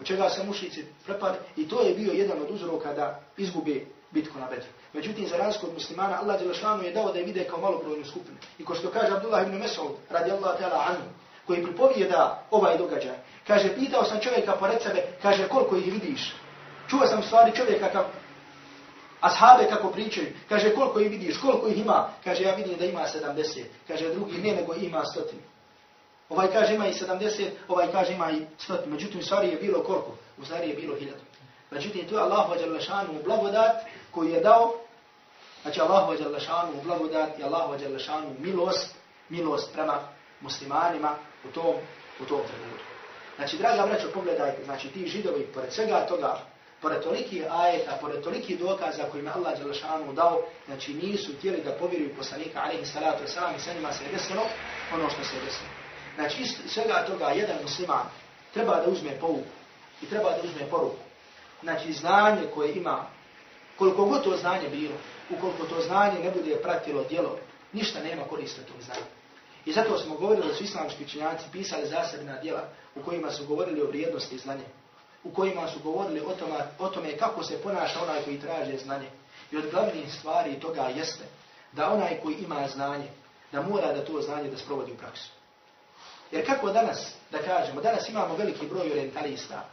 Od čega se mušici prepali. I to je bio jedan od uzroka da izgube bitku na Bedru. Međutim, za razliku od muslimana, Allah Đelešanu je dao da je vide kao malobrojnu skupinu. I ko što kaže Abdullah ibn Mesaud, radi Allah ta'ala anhu, koji pripovijeda ovaj događaj, kaže, pitao sam čovjeka pored sebe, kaže, koliko ih vidiš? Čuo sam stvari čovjeka Ashabe kako pričaju, kaže koliko ih vidiš, koliko ih ima, kaže ja vidim da ima 70, kaže drugi ne nego ima 100. Ovaj kaže ima i 70, ovaj kaže ima i 100. Međutim, stvari je bilo koliko? U stvari je bilo 1000. Međutim, to je Allah vađal šanu blagodat koji je dao, znači Allah vađal šanu blagodat i Allah vađal šanu milost, milost prema muslimanima u tom, u tom trenutku. Znači, draga braćo, pogledajte, znači ti židovi, pored svega toga, pored tolikih ajeta, pored tolikih dokaza kojima Allah Đelešanu dao, znači nisu htjeli da povjeruju poslanika, alaihi salatu wasalam, i sa njima se je desilo ono što se je desilo. Znači iz svega toga jedan musliman treba da uzme pouku i treba da uzme poruku. Znači znanje koje ima, koliko god to znanje bilo, ukoliko to znanje ne bude pratilo djelo, ništa nema koriste tog znanja. I zato smo govorili da su islamski činjaci pisali zasebna djela u kojima su govorili o vrijednosti znanja u kojima su govorili o tome, o tome kako se ponaša onaj koji traže znanje. I od glavnih stvari toga jeste da onaj koji ima znanje, da mora da to znanje da sprovodi u praksu. Jer kako danas, da kažemo, danas imamo veliki broj orientalista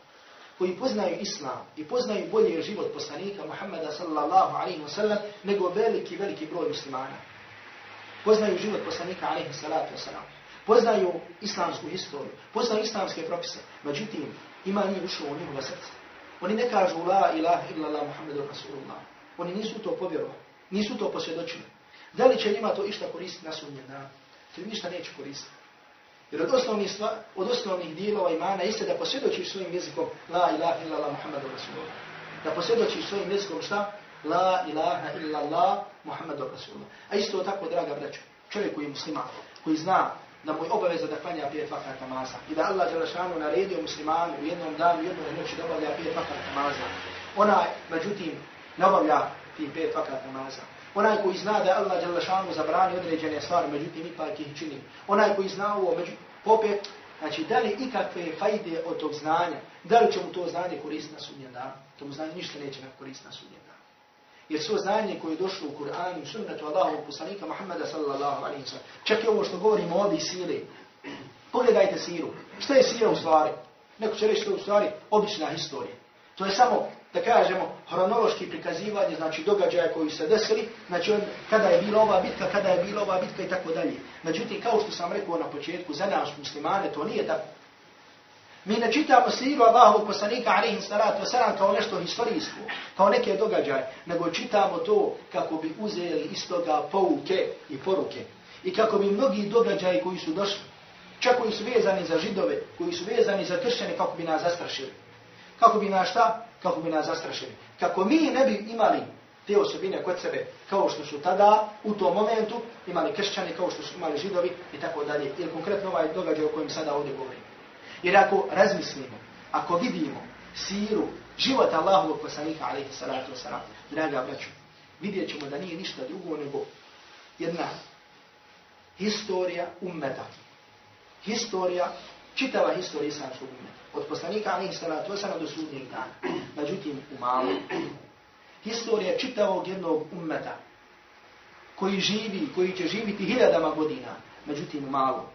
koji poznaju islam i poznaju bolje život poslanika Muhammeda sallallahu alaihi wa sallam nego veliki, veliki broj muslimana. Poznaju život poslanika alaihi salatu wa sallam. Poznaju islamsku historiju, poznaju islamske propise. Međutim, ima nije ušlo u njihova srca. Oni ne kažu la ilaha illallah muhammedu rasulullah. Oni nisu to povjerovali. Nisu to posvjedočili. Da li će njima to išta koristiti na sudnjem danu? To ništa neće koristiti. Jer od osnovnih, sva, od osnovnih dijelova imana jeste da posvjedočiš svojim jezikom la ilaha illallah muhammedu rasulullah. Da posvjedočiš svojim jezikom šta? La ilaha illallah muhammedu rasulullah. A isto tako, draga braćo, čovjek koji je musliman, koji zna da mu je obaveza da klanja pet vakat namaza. I da Allah Đelešanu naredio muslimanu u jednom danu, u noći da obavlja pet vakat namaza. Onaj, međutim, ne obavlja ti pet vakat namaza. Onaj koji zna da Allah Đelešanu zabrani određene stvari, međutim, ipak ih čini. Onaj koji zna ovo, međutim, popet, znači, da li ikakve fajde od tog znanja, da li će mu to znanje koristiti na sudnjem danu? To mu znanje ništa neće koristiti na sudnjem danu. Jer svo znanje koje je došlo u Kur'anu i sunnetu Allahovog poslanika Muhammeda sallallahu alaihi wa sallam. Čak i ovo što govorimo ovdje sile. Pogledajte siru. Šta je sira u stvari? Neko će reći što je u stvari obična historija. To je samo, da kažemo, hronološki prikazivanje, znači događaja koji se desili, znači on, kada je bila ova bitka, kada je bila ova bitka i tako dalje. Međutim, kao što sam rekao na početku, za nas muslimane to nije tako. Mi ne čitamo siru Allahovog poslanika alaihi salatu wasalam kao nešto historijsko, kao neke događaje, nego čitamo to kako bi uzeli iz toga pouke i poruke. I kako bi mnogi događaji koji su došli, čak koji su vezani za židove, koji su vezani za kršćane, kako bi nas zastrašili. Kako bi nas šta? Kako bi nas zastrašili. Kako mi ne bi imali te osobine kod sebe, kao što su tada, u tom momentu, imali kršćani, kao što su imali židovi i tako dalje. Ili konkretno ovaj događaj o kojem sada ovdje govorim. Jer ako razmislimo, ako vidimo siru života Allahovog poslanika, alaihi salatu wasalam, draga braću, vidjet ćemo da nije ništa drugo nego jedna historija ummeta. Historija, čitava historija islamskog ummeta. Od poslanika, alaihi salatu wasalam, do sudnjeg dana. Međutim, u malu. Historija čitavog jednog ummeta koji živi, koji će živiti hiljadama godina. Međutim, u.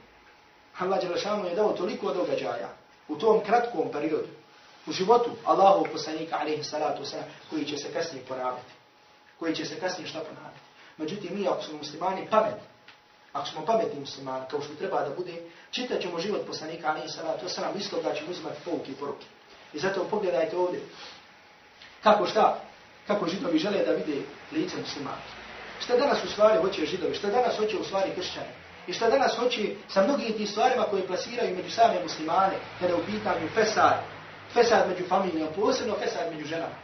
Allah Đelešanu je dao toliko događaja u tom kratkom periodu, u životu Allahu poslanika alaihi salatu wasalam, koji će se kasnije poraviti, Koji će se kasnije šta ponaviti. Međutim, mi ako smo muslimani pametni, ako smo pametni muslimani, kao što treba da bude, čitat ćemo život poslanika alaihi salatu wasalam, isto da ćemo uzimati pouke i poruke. I zato pogledajte ovdje, kako šta, kako židovi žele da vide lice muslimana. Šta danas u stvari hoće židovi, šta danas hoće u stvari kršćani. I što danas hoće sa mnogim tim stvarima koje plasiraju među same muslimane, kada u pitanju fesad, fesad među familijom, posebno fesad među ženama.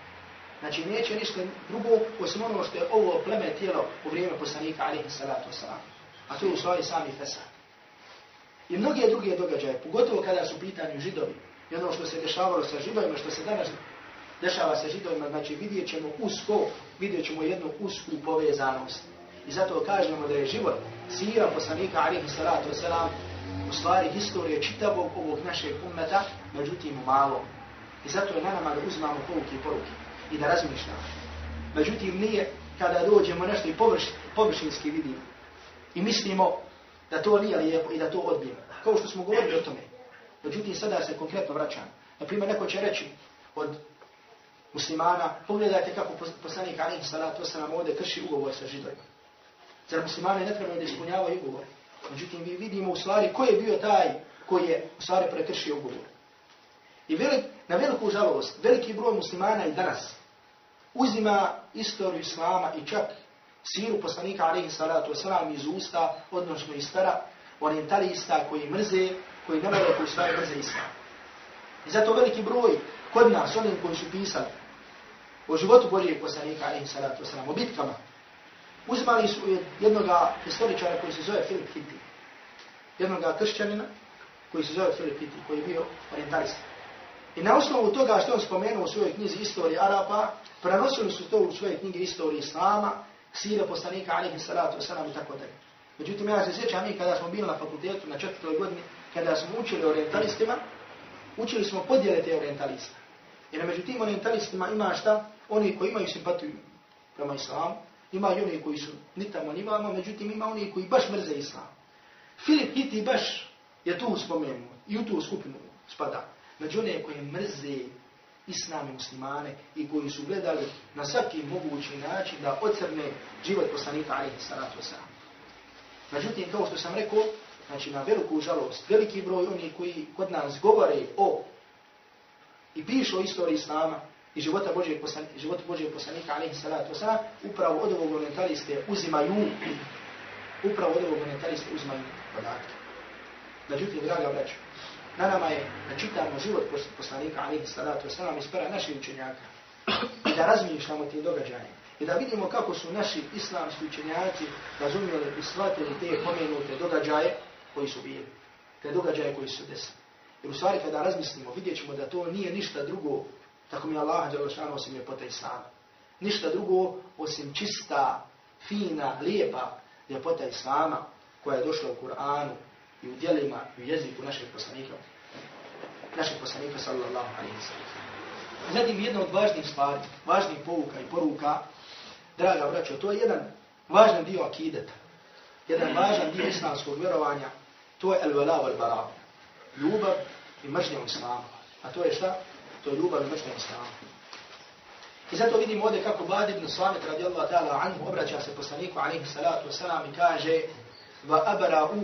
Znači neće ništa drugo osim ono što je ovo pleme tijelo u vrijeme poslanika alihi salatu wasalam. A to je u stvari sami fesad. I mnoge druge događaje, pogotovo kada su pitanju židovi, i ono što se dešavalo sa židovima, što se danas dešava sa židovima, znači vidjet ćemo usko, vidjet ćemo jednu usku povezanost. I zato kažemo da je život sira poslanika alihi salatu wasalam u stvari historije čitavog ovog našeg ummeta, međutim malo. I zato je na nama da uzmamo pouke i poruke i da razmišljamo. Međutim nije kada dođemo nešto i površ, površinski vidimo i mislimo da to nije lijepo i da to odbijemo. Kao što smo govorili o tome. Međutim sada se konkretno vraćamo. Naprimjer neko će reći od muslimana, pogledajte kako poslanik alihi salatu wasalam ovdje krši ugovor sa židovima. Zar muslimane ne trebaju da ispunjavaju ugovor? Međutim, mi vidimo u stvari ko je bio taj koji je u stvari prekršio ugovor. I velik, na veliku žalost, veliki broj muslimana i danas uzima istoriju islama i čak siru poslanika alaihi salatu wasalam iz usta, odnosno iz stara, orientalista koji mrze, koji ne vole koji stvari mrze islam. I zato veliki broj kod nas, onim koji su pisali o životu Božijeg poslanika alaihi salatu wasalam, o bitkama, uzmali su jednog historičara koji se zove Filip Hitti. Jednog kršćanina koji se zove Filip Hitti, koji je bio orientalista. I na osnovu toga što on spomenuo u svojoj knjizi Istorije Arapa, prenosili su to u svoje knjige Istorije Islama, sire poslanika alihi salatu wasalam i tako dalje. Međutim, ja se sjećam i kada smo bili na fakultetu na četvrtoj godini, kada smo učili orientalistima, učili smo podjele te orientalista. Jer među tim orientalistima ima šta? Oni koji imaju simpatiju prema islamu, Ima i oni koji su ni tamo ni vamo, međutim ima oni koji baš mrze islam. Filip Hiti baš je tu spomenuo i u tu skupinu spada. Među one koje mrze islami muslimane i koji su gledali na svaki mogući način da ocrne život poslanika alaihi salatu wasalam. Međutim, kao što sam rekao, znači na veliku žalost, veliki broj onih koji kod nas govore o i pišu o istoriji islama, i života Božijeg poslanika, života Božijeg poslanika, alaihi salatu wasalam, upravo od ovog orientaliste uzimaju, upravo od ovog orientaliste uzimaju podatke. Međutim, draga braću, na nama je da čitamo život poslanika, alaihi salatu wasalam, ispara naših učenjaka i da razmišljamo tim događajima i da vidimo kako su naši islamski učenjaci razumijeli i shvatili te pomenute događaje koji su bili, te događaje koji su desili. Jer u stvari kada razmislimo, vidjet da to nije ništa drugo Tako mi Allah Đalešanu osim ljepota Islama. Ništa drugo osim čista, fina, lijepa ljepota Islama koja je došla u Kur'anu i u dijelima i u jeziku našeg poslanika. Našeg poslanika sallallahu alaihi sallam. Zatim jedna od važnijih stvari, važnijih pouka i poruka Draga braćo, to je jedan važan dio akideta. Jedan važan dio islamskog vjerovanja. To je el-vela wal-bara. Ljubav i mržnja u islamu. A to je šta? To je ljubav i mržnja. I zato vidimo ovdje kako Bad ibn Samit radijallahu ta'ala anhu obraća se poslaniku alaihi salatu wasalam i kaže va abara'u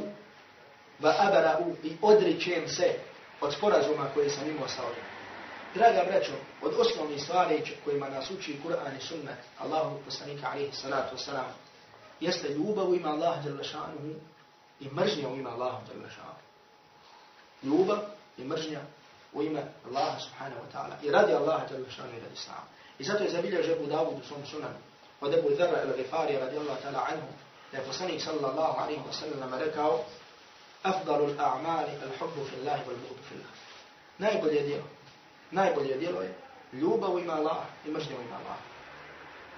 va abara'u i odričem se od sporazuma koje sam imao sa ovdje. Draga braćo, od osnovnih stvari kojima nas uči Kur'an i sunnet Allahu poslanika alaihi salatu wasalam jeste ljubav u ima Allah i mržnja u ima Allah. Ljubav i mržnja u ime Allaha subhanahu wa ta'ala i radi Allaha djelašanuhu i radi Islama. I zato je zabilježio Abu Dawud u svom sunanu od Abu Dharra il-Ghifari radijallahu ta'ala anhu da je poslanik sallallahu alaihi wa sallam rekao afdalu al-a'mali al-hubbu fi Allahi wal-bughdu fi Allah. Najbolje djelo, najbolje djelo je ljubav ima Allah i mržnja ima Allah.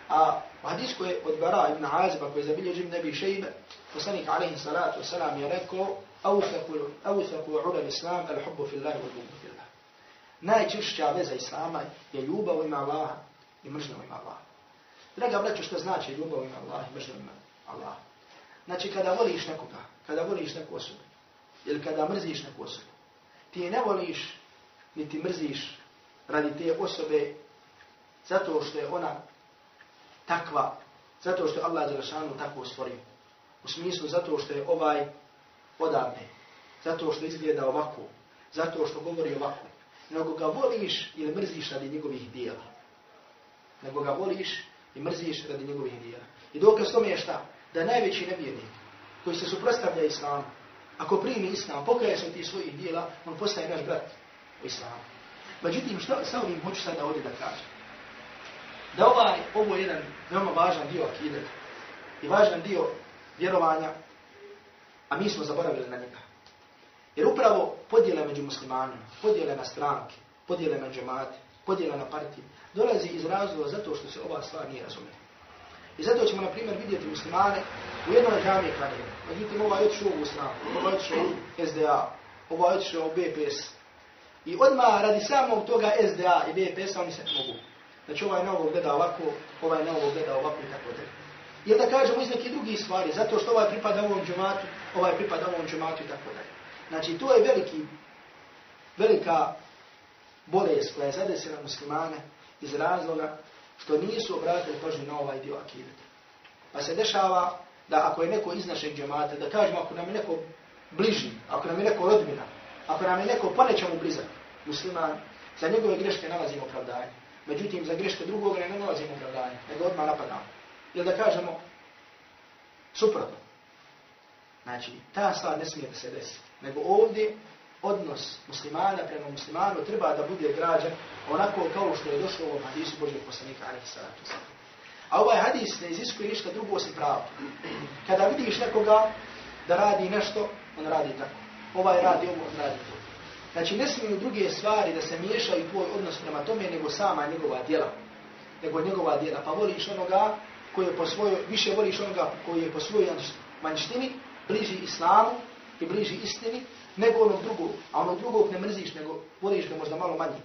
A u hadisku je od Bara ibn Aziba koji je zabilježio Nebi Šejbe, poslanik alaihi salatu wa sallam je rekao أوثق أوثق عرى الإسلام الحب في fi والبغض في الله fi Najčešća veza Islama je ljubav ima Allaha i mržnja ima Allah. Draga braćo, što znači ljubav ima Allah i mržnja ima Allah? Znači, kada voliš nekoga, kada voliš neku osobu, ili kada mrziš neku osobu, ti ne voliš, niti mrziš radi te osobe zato što je ona takva, zato što je Allah Đelešanu tako stvorio. U smislu zato što je ovaj odavne, zato što izgleda ovako, zato što govori ovako, nego ga voliš ili mrziš radi njegovih dijela nego ga voliš i mrziš radi njegovih dijela. I dokaz tome je šta? Da najveći nevjernik koji se suprostavlja islamu, ako primi islam, pokaje se ti svojih dijela, on postaje naš brat u islamu. Međutim, što sa ovim hoću sada ovdje da kažem? Da ovaj, ovo je jedan veoma važan dio akideta i važan dio vjerovanja, a mi smo zaboravili na njega. Jer upravo podjele među muslimanima, podjele na stranke, podjele na džemate, podjela na partije, dolazi iz razloga zato što se ova stvar nije razumela. I zato ćemo, na primjer, vidjeti muslimane u jednoj džami kanije. Međutim, ovaj odšao u Islam, ovaj odšao u SDA, ovaj odšao u BPS. I odmah radi samog toga SDA i BPS-a oni se mogu. Znači, ovaj na ovo gleda ovako, ovaj na ovo gleda ovako i tako dalje. Ili da kažemo iz nekih drugih stvari, zato što ovaj pripada ovom džematu, ovaj pripada ovom džematu i tako dalje. Znači, to je veliki, velika bolest koja je zadesila muslimane iz razloga što nisu obratili pažnju na ovaj dio akideta. Pa se dešava da ako je neko iz našeg džemata, da kažemo ako nam je neko bliži, ako nam je neko rodbina, ako nam je neko po nečemu blizak, musliman, za njegove greške nalazimo opravdanje. Međutim, za greške drugog ne nalazimo opravdanje, nego odmah napadamo. Ili da kažemo suprotno. Znači, ta stvar ne smije da se desi. Nego ovdje odnos muslimana prema muslimanu treba da bude građan onako kao što je došlo u ovom hadisu Božeg poslanika alaihi salatu A ovaj hadis ne iziskuje ništa drugo osim pravo. Kada vidiš nekoga da radi nešto, on radi tako. Ovaj radi ovo, on radi to. Znači ne smiju druge stvari da se miješaju tvoj odnos prema tome nego sama njegova djela. Nego njegova djela. Pa voliš onoga koji je po svojoj, više voliš onoga koji je po svojoj manjštini, bliži islamu i bliži istini, nego onog drugog, a onog drugog ne mrziš, nego voliš ga možda malo manje.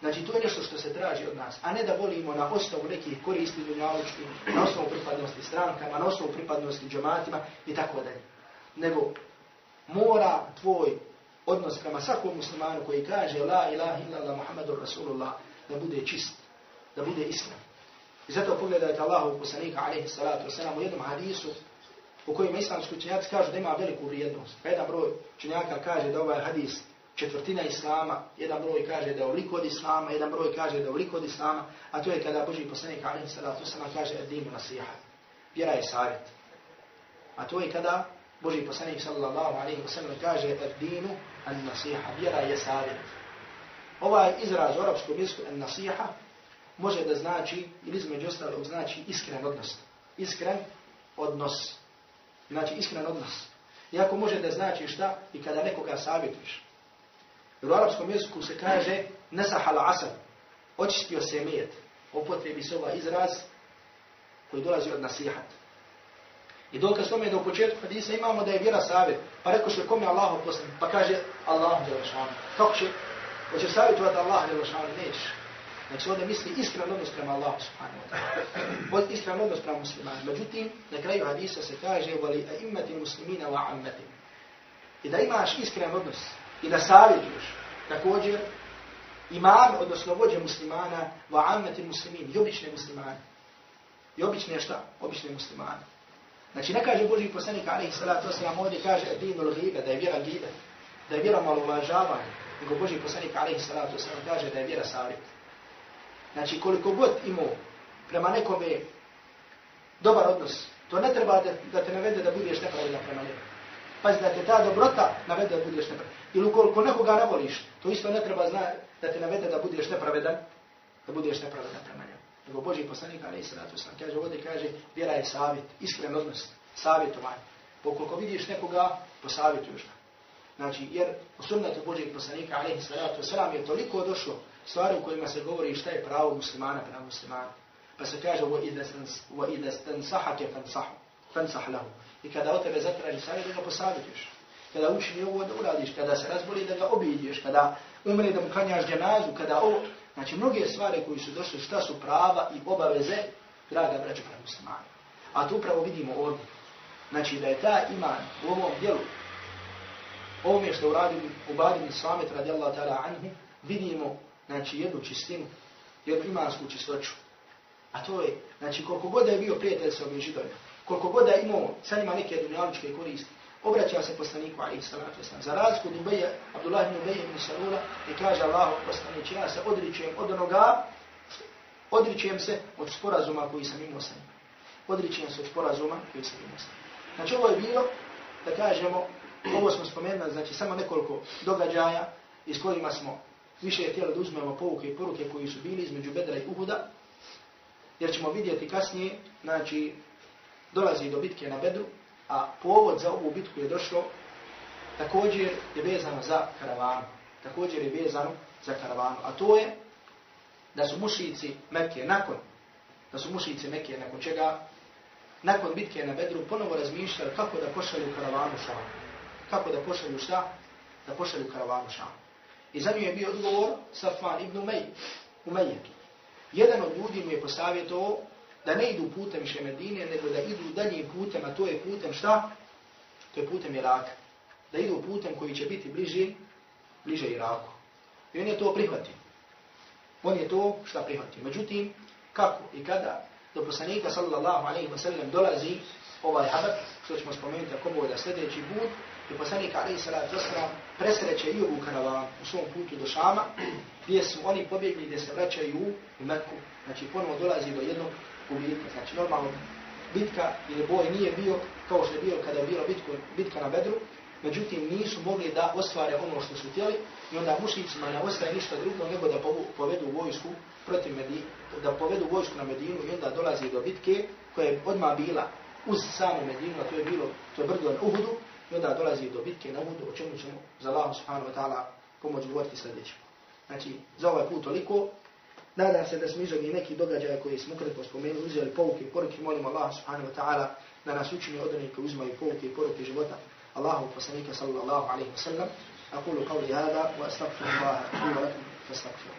Znači, to je nešto što se traži od nas, a ne da volimo na osnovu nekih koristi dunjaločki, na osnovu pripadnosti strankama, na osnovu pripadnosti džematima i tako dalje. Nego, mora tvoj odnos prema svakom muslimanu koji kaže La ilaha illallah Muhammadur Rasulullah da bude čist, da bude iskren. I zato pogledajte Allahu poslanika alaihi salatu wasalam u jednom hadisu u kojima islamski učenjaci kažu da ima veliku vrijednost. Pa jedan broj učenjaka kaže da ovaj hadis četvrtina islama, jedan broj kaže da je oliko od islama, jedan broj kaže da je oliko od islama, a to je kada Boži poslanik alaihi salatu sama kaže edimu nasiha. Vjera je savjet. A to je kada Boži poslanik sallallahu alaihi wa sallam kaže edinu an nasiha. Vjera je savjet. Ovaj izraz u arapskom jeziku an nasiha može da znači, ili između ostalog znači iskren odnos. Iskren odnos. Znači iskren odnos. Iako može da znači šta i kada nekoga savjetuješ. Jer u arapskom jeziku se kaže nesahala asad. Očistio se mijet. Opotrebi se ovaj izraz koji dolazi od nasihat. I dokaz tome je da u početku hadisa imamo da je vjera savjet. Pa rekao što je Allah poslan. Pa kaže Allah je lašan. Kako će? Hoće savjetovati Allah je lašan? Nećeš. Znači ovdje misli iskren odnos prema Allahu subhanahu wa ta'ala. Iskren odnos prema muslimani. Međutim, na kraju hadisa se kaže vali a'immati muslimina wa ammati. I da imaš iskren odnos i da savjetuješ također imam, odnosno vođe muslimana wa ammati muslimin, i obične muslimane. I obične šta? Obične muslimane. Znači ne kaže Boži poslanik alaihi salatu wasalam ovdje kaže dinul ghiba, da je vjera ghiba, da je vjera malovažavanje, nego Boži poslanik alaihi salatu wasalam kaže da je vjera savjet. Znači koliko god imao prema nekome dobar odnos, to ne treba da, da te navede da budeš nepravedan prema njemu. Pazi da te ta dobrota navede da budeš nepravedan. Ili ukoliko nekoga ne voliš, to isto ne treba zna da te navede da budeš nepravedan, da budeš nepravedan prema njemu. Nego Boži poslanik, ali i sratu sam, kaže ovdje, kaže, vjera je savjet, iskren odnos, savjetovanje. Pa Pokoliko vidiš nekoga, posavjetuješ ga. Znači, jer u sunnetu Božeg poslanika, ali i sratu sam, je toliko došlo stvari u kojima se govori šta je pravo muslimana prema muslimana. Pa se kaže, وَإِذَا سْتَنْسَحَكَ فَنْسَحْ لَهُ I kada o tebe zatraži savjet, da ga posavjetuješ. Kada učini ovo da uradiš, kada se razboli da ga obiđeš, kada umre da mu klanjaš dženazu, kada ovo, Znači, mnoge stvari koji su došli, šta su prava i obaveze, draga braća prema muslimani. A tu upravo vidimo ovdje. Znači, da je ta iman u ovom dijelu, ovome što uradim u Badini Samet radijallahu ta'ala anhu, vidimo, znači, jednu čistinu, jednu imansku čistoću. A to je, znači, koliko god je bio prijatelj sa ovim židovima, koliko god je imao sa njima neke dunjaličke koristi, obraća se poslaniku alaihi salatu wasalam. Za razliku od Ubeja, Abdullah ibn Ubeja ibn Salula, i kaže Allah poslanici, ja se odričujem od onoga, odričujem se od sporazuma koji sam imao sa njim. Odričujem se od sporazuma koji sam imao sa njim. Znači ovo je bilo, da kažemo, ovo smo spomenuli, znači samo nekoliko događaja iz kojima smo više htjeli da uzmemo povuke i poruke koji su bili između Bedra i Uhuda, jer ćemo vidjeti kasnije, znači, dolazi do bitke na Bedru, A povod za ovu bitku je došlo također je vezano za karavanu. Također je vezano za karavanu. A to je da su mušici Mekke nakon da su mušici Mekke nakon čega nakon bitke na Bedru ponovo razmišljali kako da pošalju karavanu šam. Kako da pošalju šta? Da pošalju karavanu šam. I za nju je bio odgovor Safvan ibn Umej. Umej. Jedan od ljudi mu je posavjetovao da ne idu putem više Medine, nego da idu daljim putem, a to je putem šta? To je putem Iraka. Da idu putem koji će biti bliži, bliže Iraku. I on je to prihvatio. On je to šta prihvatio. Međutim, kako i kada do poslanika sallallahu alaihi wa sallam dolazi ovaj habak, što ćemo spomenuti ako bude sljedeći put, je poslanik alaihi sallatu wa presreće i ovu karavan u svom putu do Šama, gdje su oni pobjegli gdje se vraćaju u Meku. Znači ponovo dolazi do jednog gubitka. Znači normalno bitka ili boj nije bio kao što je bio kada je bilo bitko, bitka na Bedru, međutim nisu mogli da ostvare ono što su htjeli i onda mušicima ne ostaje ništa drugo nego da povedu vojsku protiv Medine, da povedu vojsku na Medinu i onda dolazi do bitke koja je odmah bila uz samu Medinu, a to je bilo, to je brdo na Uhudu, i onda dolazi do bitke na Uhudu, o čemu ćemo za Allah subhanahu wa ta'ala pomoć govoriti sljedeće. Znači, za ovaj put toliko, Nadam se da smo izogli neki događaj koji smo ukratko spomenuli, uzeli pouke i poruke. Molim Allah subhanahu wa ta'ala da nas učini od onih koji uzmaju pouke i poruke života. Allahu poslanika sallallahu alaihi wa sallam. أقول قولي هذا وأستغفر الله لي ولكم فاستغفروا